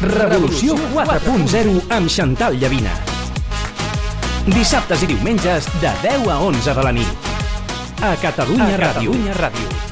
Revolució 4.0 amb Xantal Llavina. Dissabtes i diumenges de 10 a 11 de la nit. A Catalunya A Ràdio. Catalunya Ràdio.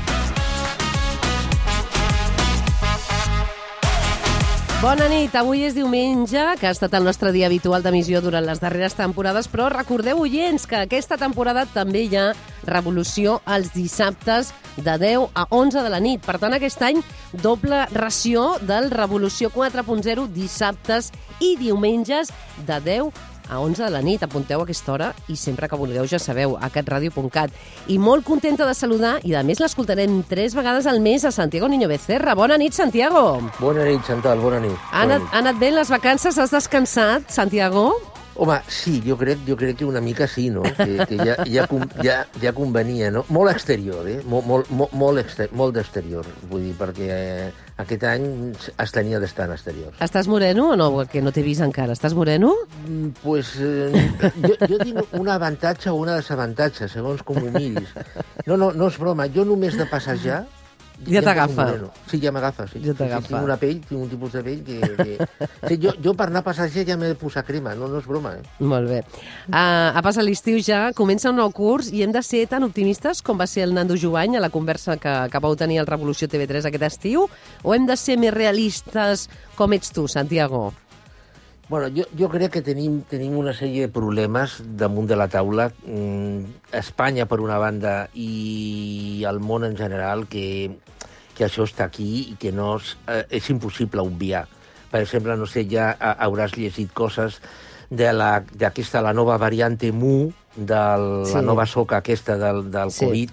Bona nit, avui és diumenge, que ha estat el nostre dia habitual d'emissió durant les darreres temporades, però recordeu, oients, que aquesta temporada també hi ha revolució els dissabtes de 10 a 11 de la nit. Per tant, aquest any, doble ració del Revolució 4.0 dissabtes i diumenges de 10 a 11 de la nit. Apunteu a aquesta hora i sempre que vulgueu ja sabeu, a catradio.cat. I molt contenta de saludar, i a més l'escoltarem tres vegades al mes a Santiago Niño Becerra. Bona nit, Santiago! Bona nit, Chantal, bona nit. Ha anat, ha anat bé les vacances? Has descansat, Santiago? Home, sí, jo crec, jo crec que una mica sí, no? Que, que ja, ja, ja, ja convenia, no? Molt exterior, eh? Molt, molt, molt, molt, exter molt d'exterior, vull dir, perquè eh, aquest any es tenia d'estar en exterior. Estàs moreno o no? Que no t'he vist encara. Estàs moreno? Mm, Pues, eh, jo, jo tinc un avantatge o un desavantatge, segons com ho miris. No, no, no és broma, jo només de passejar... Ja t'agafa. Sí, ja m'agafa, sí. Ja t'agafa. Sí, tinc una pell, tinc un tipus de pell que... que... Sí, jo, jo per anar a passejar ja m'he de posar crema, no, no és broma, eh? Molt bé. Uh, ha passat l'estiu ja, comença un nou curs i hem de ser tan optimistes com va ser el Nando Jovany a la conversa que, que vau tenir al Revolució TV3 aquest estiu? O hem de ser més realistes com ets tu, Santiago? Bueno, jo, jo crec que tenim, tenim una sèrie de problemes damunt de la taula. Mm, Espanya, per una banda, i el món en general, que, que això està aquí i que no és, eh, és impossible obviar. Per exemple, no sé, ja ha- hauràs llegit coses de la- d'aquesta, la, la nova variante Mu, de Sí. la nova soca aquesta del, del Sí. Covid,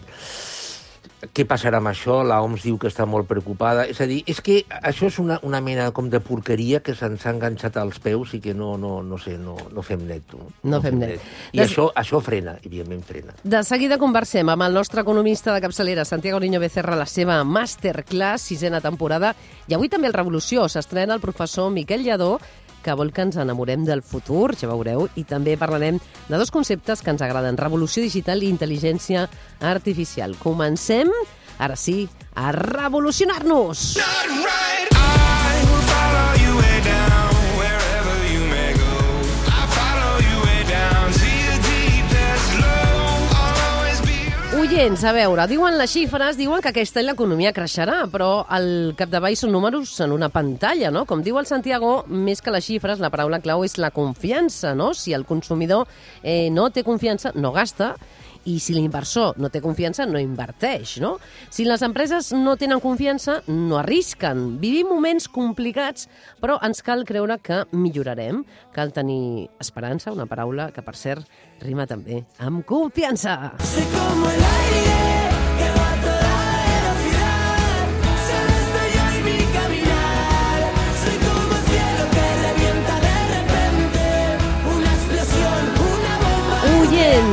què passarà amb això? La OMS diu que està molt preocupada. És a dir, és que això és una, una mena com de porqueria que se'ns ha enganxat als peus i que no, no, no sé, no, no fem net. Tu. No fem net. I Des- això, això frena, evidentment frena. De seguida conversem amb el nostre economista de capçalera, Santiago Niño Becerra, la seva masterclass, sisena temporada. I avui també el Revolució. S'estrena el professor Miquel Lladó, que vol que ens enamorem del futur, ja veureu, i també parlarem de dos conceptes que ens agraden, revolució digital i intel·ligència artificial. Comencem, ara sí, a revolucionar-nos! Oients, a veure, diuen les xifres, diuen que aquest any l'economia creixerà, però al capdavall són números en una pantalla, no? Com diu el Santiago, més que les xifres, la paraula clau és la confiança, no? Si el consumidor eh, no té confiança, no gasta, i si l'inversor no té confiança, no inverteix, no? Si les empreses no tenen confiança, no arrisquen. Vivim moments complicats, però ens cal creure que millorarem. Cal tenir esperança, una paraula que, per cert, rima també amb confiança. Sé como el aire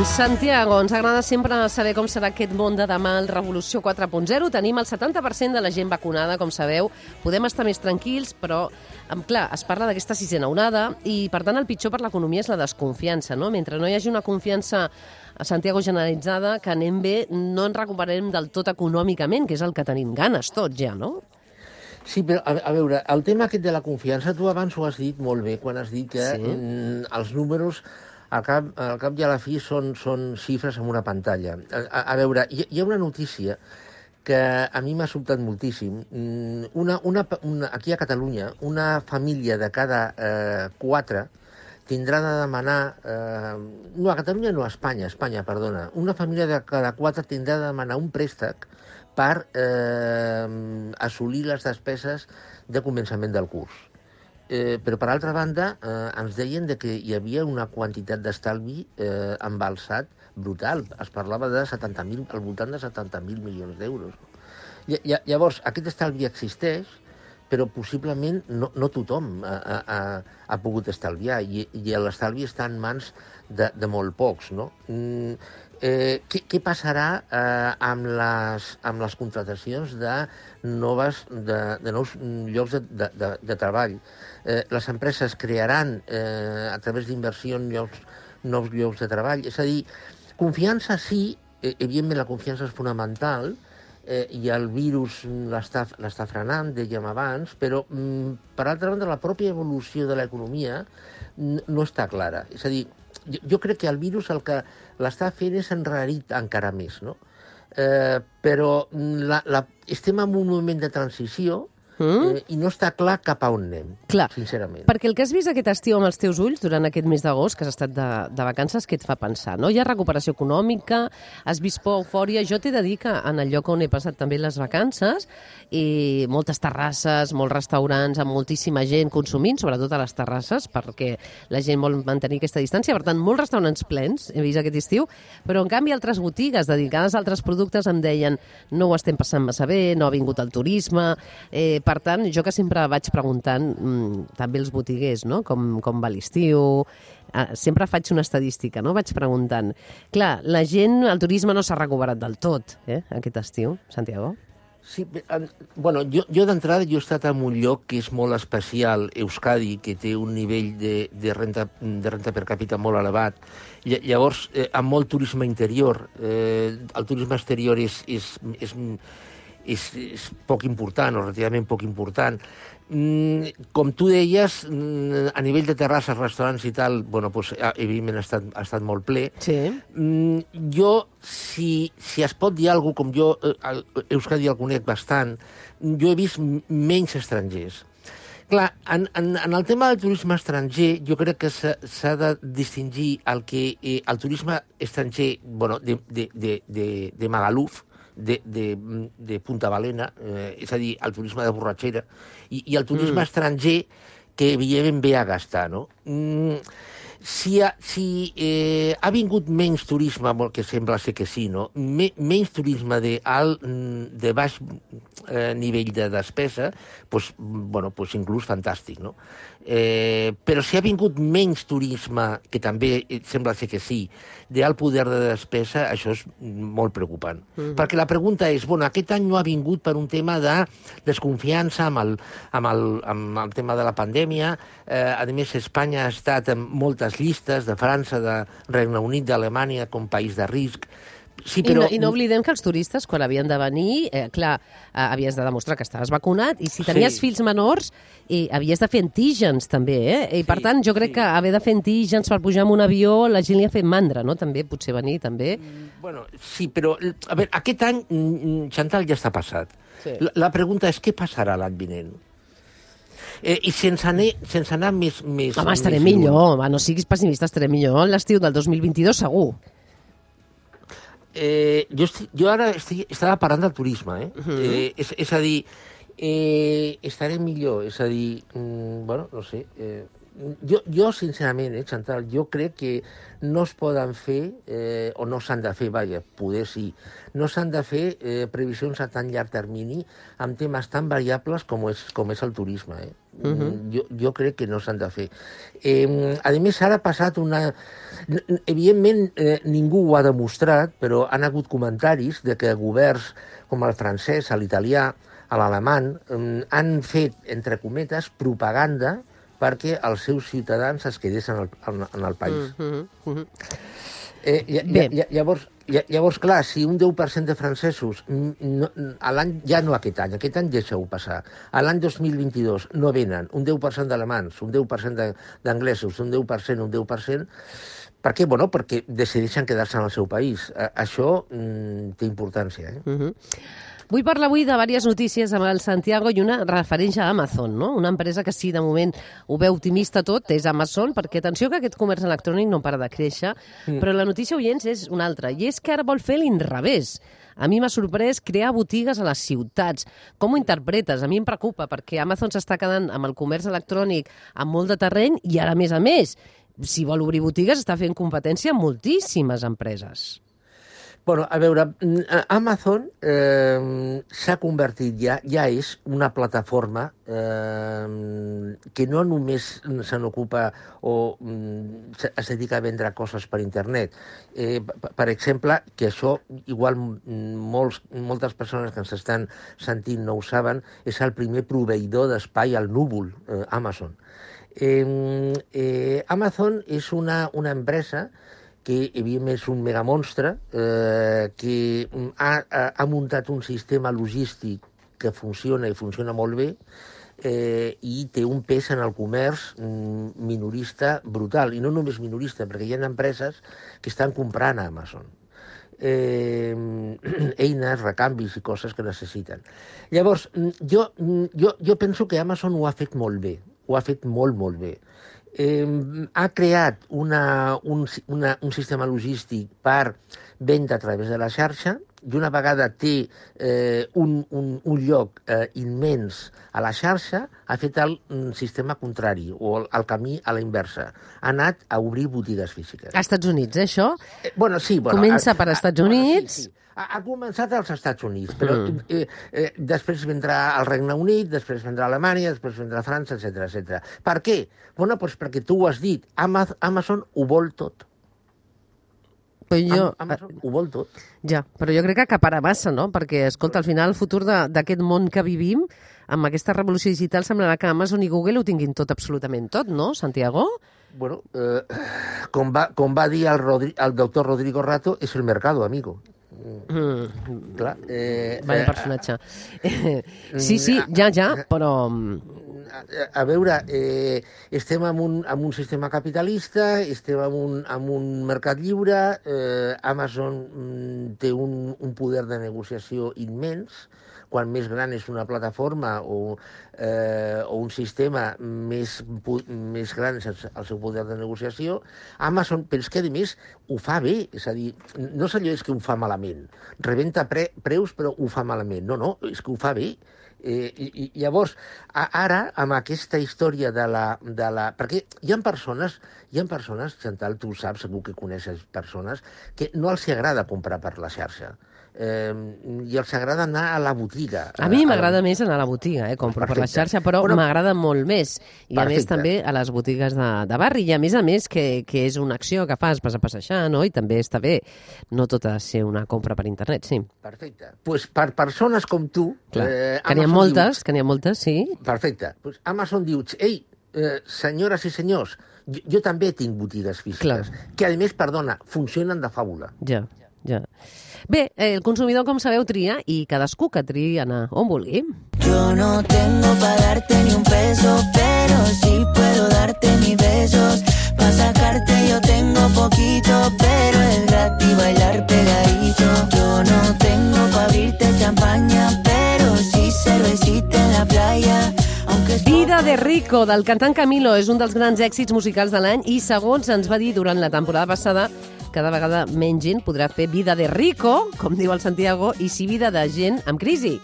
Santiago, ens agrada sempre saber com serà aquest món de demà, el Revolució 4.0. Tenim el 70% de la gent vacunada, com sabeu. Podem estar més tranquils, però, em, clar, es parla d'aquesta sisena onada i, per tant, el pitjor per l'economia és la desconfiança, no? Mentre no hi hagi una confiança a Santiago generalitzada, que anem bé, no ens recuperarem del tot econòmicament, que és el que tenim ganes tots ja, no? Sí, però a, a veure, el tema aquest de la confiança, tu abans ho has dit molt bé, quan has dit que Sí. sí. mm, els números al cap, al cap i a la fi són, són xifres en una pantalla. A, a, a veure, hi, hi ha una notícia que a mi m'ha sobtat moltíssim. Mm, Una, una, una, aquí a Catalunya, una família de cada eh, quatre tindrà de demanar... Eh, no, a Catalunya no, a Espanya, Espanya, perdona. Una família de cada quatre tindrà de demanar un préstec per eh, assolir les despeses de començament del curs. Eh, però, per altra banda, eh, ens deien de que hi havia una quantitat d'estalvi eh, embalsat brutal. Es parlava de 70.000, al voltant de 70.000 milions d'euros. Lla- lla- Llavors, aquest estalvi existeix, però possiblement no, no tothom ha, ha, ha, ha pogut estalviar i, i l'estalvi està en mans de, de molt pocs. No? Mm, eh, què, què passarà eh, amb, les, amb les contratacions de, noves, de, de nous llocs de, de, de, de treball? Eh, les empreses crearan, eh, a través d'inversió llocs, nous llocs de treball? És a dir, confiança sí, eh, evidentment la confiança és fonamental, eh, i el virus l'està frenant, dèiem abans, però, mm, per altra banda, la pròpia evolució de l'economia no està clara. És a dir, jo, jo crec que el virus el que l'està fent és enrarit encara més, no? Eh, però la, la, estem en un moment de transició Mm? eh, i no està clar cap a on anem, Clar. sincerament. Perquè el que has vist aquest estiu amb els teus ulls durant aquest mes d'agost, que has estat de, de vacances, què et fa pensar? No? Hi ha recuperació econòmica, has vist por, eufòria... Jo t'he de dir que en el lloc on he passat també les vacances, i moltes terrasses, molts restaurants, amb moltíssima gent consumint, sobretot a les terrasses, perquè la gent vol mantenir aquesta distància. Per tant, molts restaurants plens, he vist aquest estiu, però en canvi altres botigues dedicades a altres productes em deien no ho estem passant massa bé, no ha vingut el turisme... Eh, per tant, jo que sempre vaig preguntant, mm, també els botiguers, no? com, com va l'estiu, eh, sempre faig una estadística, no? vaig preguntant. Clar, la gent, el turisme no s'ha recuperat del tot, eh, aquest estiu, Santiago. Sí, bueno, jo, jo d'entrada he estat en un lloc que és molt especial, Euskadi, que té un nivell de, de, renta, de renta per càpita molt elevat. Lla- Llavors, eh, amb molt turisme interior, eh, el turisme exterior és, és, és, és, és poc important, o relativament poc important. Mm, com tu deies, mm, a nivell de terrasses, restaurants i tal, bueno, pues, eh, evidentment ha estat, ha estat molt ple. Sí. Mm, jo, si, si es pot dir alguna com jo, eh, el- Euskadi el conec bastant, jo he vist menys estrangers. Clar, en, en, en el tema del turisme estranger, jo crec que s'ha s'ha de distingir el que eh, el turisme estranger, bueno, de, de, de, de, de Magaluf, de, de, de Punta Balena, eh, és a dir, el turisme de borratxera, i, i el turisme mm. estranger que evidentment ve a gastar, no? Mm, si, ha, si eh, ha vingut menys turisme, molt que sembla ser que sí, no? Me, menys turisme de, alt, de baix eh, nivell de despesa, pues, bueno, pues inclús fantàstic, no? Eh, però si ha vingut menys turisme, que també sembla ser que sí, d'alt poder de despesa, això és molt preocupant. Mm -hmm. Perquè la pregunta és, bueno, aquest any no ha vingut per un tema de desconfiança amb el, amb el, amb el tema de la pandèmia. Eh, a més, Espanya ha estat en moltes llistes de França, de Regne Unit, d'Alemanya, com país de risc. Sí, I, no, I no oblidem que els turistes, quan havien de venir, eh, clar, eh, havies de demostrar que estaves vacunat i si tenies Sí. fills menors, eh, havies de fer antígens, també, eh? I, per Sí, tant, jo crec sí. que haver de fer antígens per pujar en un avió, la gent li ha fet mandra, no? També, potser venir, també. Bueno, sí, però, a veure, aquest any, mm, Chantal, ja està passat. Sí. La, la pregunta és què passarà l'any vinent? Eh, I sense anar, sense anar més... més Home, estaré més lluny. millor, home, no siguis pessimista, estaré millor l'estiu del 2022, segur. Eh, jo, estic, jo ara estic, estava parlant del turisme, eh? Uh -huh. eh és, és a dir, eh, estaré millor, és a dir, mm, bueno, no sé, eh, jo, jo, sincerament, eh, Chantal, jo crec que no es poden fer, eh, o no s'han de fer, vaja, poder sí, no s'han de fer eh, previsions a tan llarg termini amb temes tan variables com és, com és el turisme. Eh? Uh -huh. jo, jo crec que no s'han de fer. Eh, a més, ara ha passat una... Evidentment, eh, ningú ho ha demostrat, però han hagut comentaris de que governs com el francès, l'italià, l'alemany, eh, han fet, entre cometes, propaganda perquè els seus ciutadans es quedessin en el, en, en el país. Mm -hmm. Mm -hmm. Eh, lla- Bé. lla- llavors, lla- llavors, clar, si un 10% de francesos, no, a l'any, ja no aquest any, aquest any deixeu passar, a l'any 2022 no venen un 10% d'alemans, un 10% de- d'anglesos, un 10%, un 10%, per què? Bueno, perquè decideixen quedar-se en el seu país. A, això mm, té importància, eh? Uh -huh. Vull parlar avui de diverses notícies amb el Santiago i una referent a Amazon, no? una empresa que sí, de moment ho veu optimista tot, és Amazon, perquè atenció que aquest comerç electrònic no para de créixer, mm. però la notícia, oients, és una altra, i és que ara vol fer l'inrevés. A mi m'ha sorprès crear botigues a les ciutats. Com ho interpretes? A mi em preocupa, perquè Amazon s'està quedant amb el comerç electrònic amb molt de terreny i ara, a més a més, si vol obrir botigues, està fent competència a moltíssimes empreses. Bueno, a veure, mm, Amazon eh, s'ha convertit ja, ja és una plataforma eh, que no només se n'ocupa o mm, es dedica a vendre coses per internet. Eh, per exemple, que això igual molts, moltes persones que ens estan sentint no ho saben, és el primer proveïdor d'espai al núvol, eh, Amazon. Eh, eh, Amazon és una, una empresa que evidentment és un megamonstre, eh, que mm, ha, ha, muntat un sistema logístic que funciona i funciona molt bé, eh, i té un pes en el comerç mm, minorista brutal. I no només minorista, perquè hi ha empreses que estan comprant a Amazon eh, eines, recanvis i coses que necessiten. Llavors, mm, jo, jo, jo penso que Amazon ho ha fet molt bé, ho ha fet molt, molt bé. Eh, ha creat una, un, una, un sistema logístic per venda a través de la xarxa i una vegada té eh, un, un, un lloc eh, immens a la xarxa, ha fet el mm, sistema contrari, o el, el camí a la inversa. Ha anat a obrir botigues físiques. A Estats Units, eh, això? Eh, bueno, sí, bueno, Comença a- per a- Estats bueno, Units. Sí, sí. Ha, començat als Estats Units, però Mm. eh, eh, després vindrà al Regne Unit, després vindrà a Alemanya, després vindrà a França, etc etc. Per què? Bueno, doncs perquè tu ho has dit, Ama- Amazon ho vol tot. Però jo, Am- Amazon ho vol tot. ja, però jo crec que acapara massa, no? Perquè, escolta, al final el futur d'aquest món que vivim, amb aquesta revolució digital, semblarà que Amazon i Google ho tinguin tot, absolutament tot, no, Santiago? Bueno, eh, com, va, com va dir el, Rodri, el doctor Rodrigo Rato, és el mercado, amigo. Mm, Clar, eh, vaya eh, personatge. sí, sí, ja, ja, però... a, a veure, eh, estem en un, en un sistema capitalista, estem en un, en un mercat lliure, eh, Amazon mm, té un, un poder de negociació immens, quan més gran és una plataforma o, eh, o un sistema, més, més gran és el, seu poder de negociació. Amazon, però és que, a més, ho fa bé. És a dir, no és allò que ho fa malament. Rebenta pre preus, però ho fa malament. No, no, és que ho fa bé. Eh, i, i llavors, a, ara, amb aquesta història de la, de la... Perquè hi ha persones, hi ha persones, Chantal, tu ho saps, segur que coneixes persones, que no els agrada comprar per la xarxa. Eh, I els agrada anar a la botiga. A mi a- m'agrada més anar a la botiga, eh? compro per la Perfecte. xarxa, però Bueno, m'agrada molt més. I a més Perfecte. també a les botigues de, de barri. I a més a més que, que és una acció que fas, vas a passejar, no? I també està bé. No tot ha de ser una compra per internet, sí. Perfecte. Pues per persones com tu... Clar. Eh, que n'hi ha moltes, Diu, que n'hi ha moltes, sí. perfecte. Pues Amazon diu, ei, eh, senyores i senyors, jo, jo també tinc botigues físiques, Clar. que a més, perdona, funcionen de fàbula. Ja, ja. Bé, eh, el consumidor, com sabeu, tria i cadascú que triï anar on vulgui. Yo no tengo para darte ni un peso, pero sí puedo darte mis besos. Para sacarte yo tengo poquito, pero es gratis bailar pegadito. Yo no tengo De Rico, del cantant Camilo, és un dels grans èxits musicals de l'any i, segons ens va dir durant la temporada passada, cada vegada menys gent podrà fer vida de rico, com diu el Santiago, i sí vida de gent amb crisi.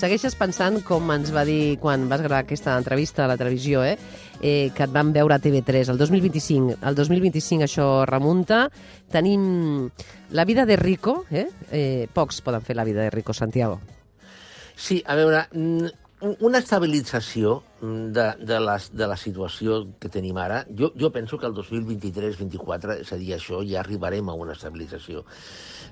Segueixes pensant, com ens va dir quan vas gravar aquesta entrevista a la televisió, eh? Eh, que et van veure a TV3 el 2025. El 2025 això remunta. Tenim la vida de rico, eh? eh pocs poden fer la vida de rico, Santiago. Sí, a veure, una estabilització mm, de, de, les, de la situació que tenim ara, jo, jo penso que el 2023-24, és a dir, això ja arribarem a una estabilització.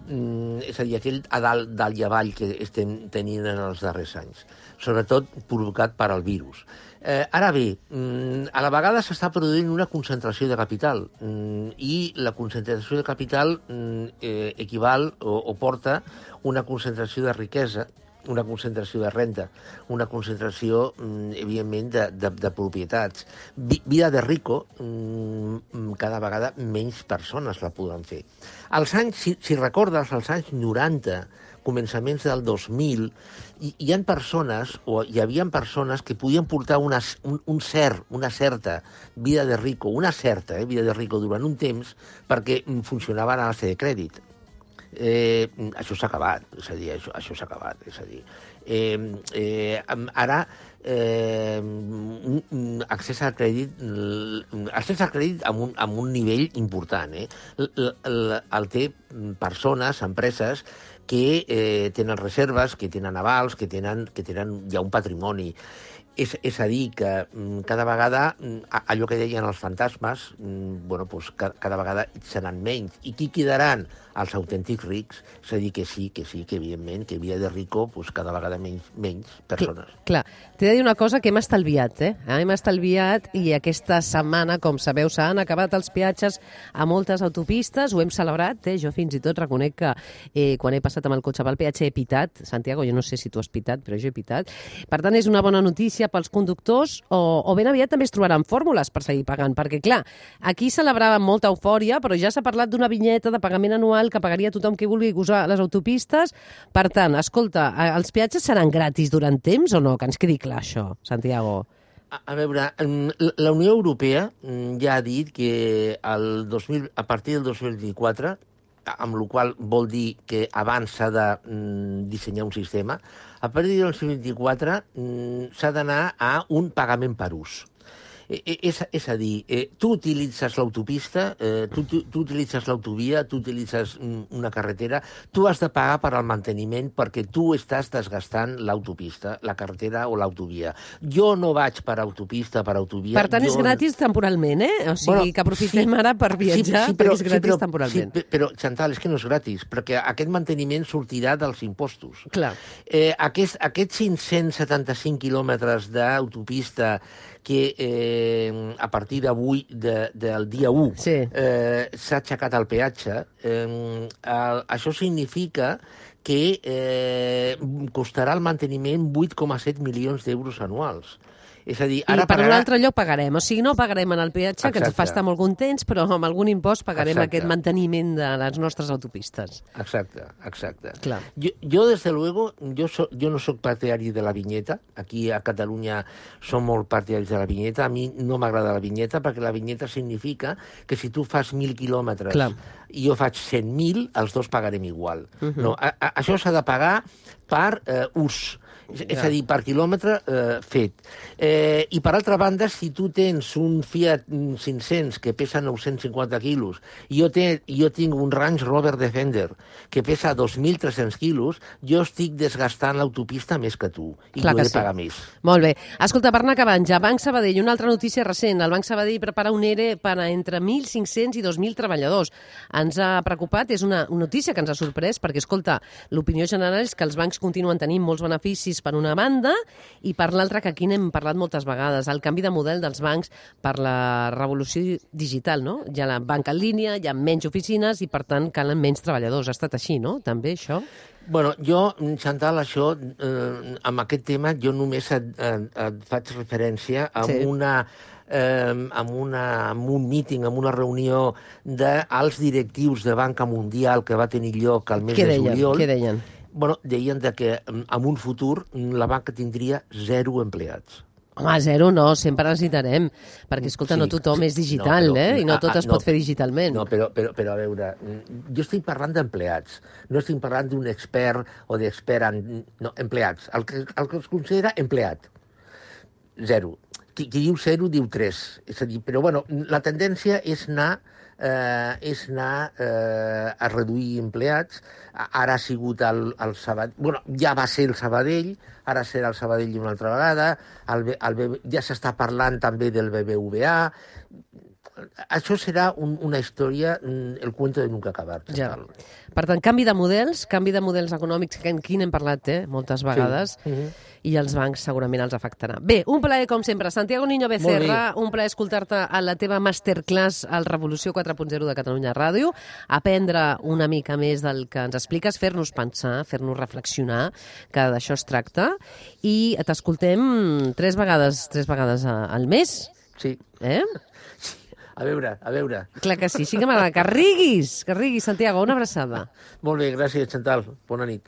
Mm, és a dir, aquell a dalt, dalt i avall que estem tenint en els darrers anys, sobretot provocat per al virus. Eh, ara bé, mm, a la vegada s'està produint una concentració de capital mm, i la concentració de capital mm, eh, equival o, o porta una concentració de riquesa una concentració de renta, una concentració, mm, evidentment, de, de, de propietats. Vi, vida de rico, mm, cada vegada menys persones la podran fer. Als anys, si, si recordes, als anys 90, començaments del 2000, hi, hi ha persones, o hi havia persones que podien portar una, un, un cert, una certa vida de rico, una certa eh, vida de rico durant un temps, perquè mm, funcionaven a base de crèdit eh, això s'ha acabat, és a dir, això, això s'ha acabat, és a dir, eh, eh, ara eh, accés al crèdit accés al crèdit amb un, amb un nivell important, eh? L- l- El té persones, empreses que eh, tenen reserves, que tenen avals, que tenen, que tenen ja un patrimoni. És, és a dir, que mm, cada vegada mm, allò que deien els fantasmes, mm, bueno, pues, ca, cada vegada seran menys. I qui quedaran? Els autèntics rics. És a dir, que sí, que sí, que evidentment, que via de rico, pues, cada vegada menys, menys persones. Clar, t'he de dir una cosa que hem estalviat, eh? Hem estalviat i aquesta setmana, com sabeu, s'han acabat els peatges a moltes autopistes, ho hem celebrat, eh? Jo fins i tot reconec que eh, quan he passat amb el cotxe pel peatge he pitat. Santiago, jo no sé si tu has pitat, però jo he pitat. Per tant, és una bona notícia pels conductors o, o ben aviat també es trobaran fórmules per seguir pagant, perquè, clar, aquí celebràvem molta eufòria, però ja s'ha parlat d'una vinyeta de pagament anual que pagaria tothom que vulgui usar les autopistes. Per tant, escolta, els peatges seran gratis durant temps o no? Que ens quedi clar això, Santiago. A, a veure, mm, la- Unió Europea mm, ja ha dit que el 2000, a partir del 2024, a- amb la qual vol dir que abans s'ha de mm, dissenyar un sistema, a partir del 2024 mm, s'ha d'anar a un pagament per ús. Eh, eh, És, és a dir, eh, tu utilitzes l'autopista, eh, tu, tu, tu utilitzes l'autovia, tu utilitzes una carretera, tu has de pagar per al manteniment perquè tu estàs desgastant l'autopista, la carretera o l'autovia. Jo no vaig per autopista, per autovia... per tant, jo... és gratis temporalment, eh? O sigui, Bueno, que aprofitem sí, ara per viatjar, sí, sí, perquè és gratis però, temporalment. Sí, pe- però, Chantal, és que no és gratis, perquè aquest manteniment sortirà dels impostos. Clar. Eh, aquest, aquests 575 quilòmetres d'autopista que eh, a partir d'avui, de, del dia 1, Sí. eh, s'ha aixecat el peatge, eh, el, això significa que eh, costarà el manteniment 8,7 milions d'euros anuals. És a dir, I ara per un pagarà... altre lloc pagarem. O sigui, no pagarem en el peatge, que ens Exacte. fa estar molt contents, però amb algun impost pagarem Exacte. aquest manteniment de les nostres autopistes. Exacte, exacte. Clar. Yo, yo, desde luego, yo, so- yo no soy partidario de la viñeta. Aquí a Catalunya som molt partidaris de la vinyeta. A mi no m'agrada la vinyeta perquè la vinyeta significa que si tu fas 1.000 quilòmetres Clar. i jo faig 100.000, els dos pagarem igual. no, a, a, això s'ha de pagar per eh, ús. És, és Ja. a dir, per quilòmetre eh, fet. Eh, I, per altra banda, si tu tens un Fiat mm, 500 que pesa 950 quilos i jo, te, jo tinc un Range Rover Defender que pesa 2.300 quilos, jo estic desgastant l'autopista més que tu i Clar jo que sí. pagar més. Molt bé. Escolta, per anar acabant ja, Banc Sabadell, una altra notícia recent. El Banc Sabadell prepara un ERE per a entre 1.500 i 2.000 treballadors. Ens ha preocupat, és una notícia que ens ha sorprès, perquè, escolta, l'opinió general és que els bancs continuen tenint molts beneficis per una banda i per l'altra, que aquí n'hem parlat moltes vegades, el canvi de model dels bancs per la revolució digital, no? Hi ha la banca en línia, hi ha menys oficines i, per tant, calen menys treballadors. Ha estat així, no? També, això? Bueno, jo, Chantal, això, eh, amb aquest tema, jo només et, et, et faig referència a Sí. una eh, amb, una, amb un míting, amb una reunió dels directius de Banca Mundial que va tenir lloc al mes Què de deien? juliol. Què deien? Bueno, deien de que mm, en un futur mm, la banca tindria zero empleats. Home, zero no, sempre necessitarem, perquè, escolta, Sí, no tothom sí. és digital, No, però- eh? I no tot es no. pot fer digitalment. No, però, però, però a veure, mm, jo estic parlant d'empleats, no estic parlant d'un expert o d'expert en... No, empleats. El que, el que es considera empleat. Zero. Qui, qui diu zero diu tres. És a dir, però bueno, la tendència és anar eh, és anar eh, a reduir empleats. Ara ha sigut el, el Sabadell... Bueno, ja va ser el Sabadell, ara serà el Sabadell una altra vegada, el, el, ja s'està parlant també del BBVA, això serà un, una història, mm, el cuento de nunca acabar. Ja. Per tant, canvi de models, canvi de models econòmics, que aquí n'hem parlat eh, moltes vegades, Sí. Mhm. i els bancs segurament els afectarà. Bé, un plaer com sempre. Santiago Niño Becerra, un plaer escoltar-te a la teva masterclass al Revolució 4.0 de Catalunya Ràdio, aprendre una mica més del que ens expliques, fer-nos pensar, fer-nos reflexionar, que d'això es tracta, i t'escoltem tres vegades, tres vegades al mes, Sí. eh? A veure, a veure. Clar que sí, sí que m'agrada. Que riguis, que riguis, Santiago, una abraçada. Molt bé, gràcies, Chantal. Bona nit.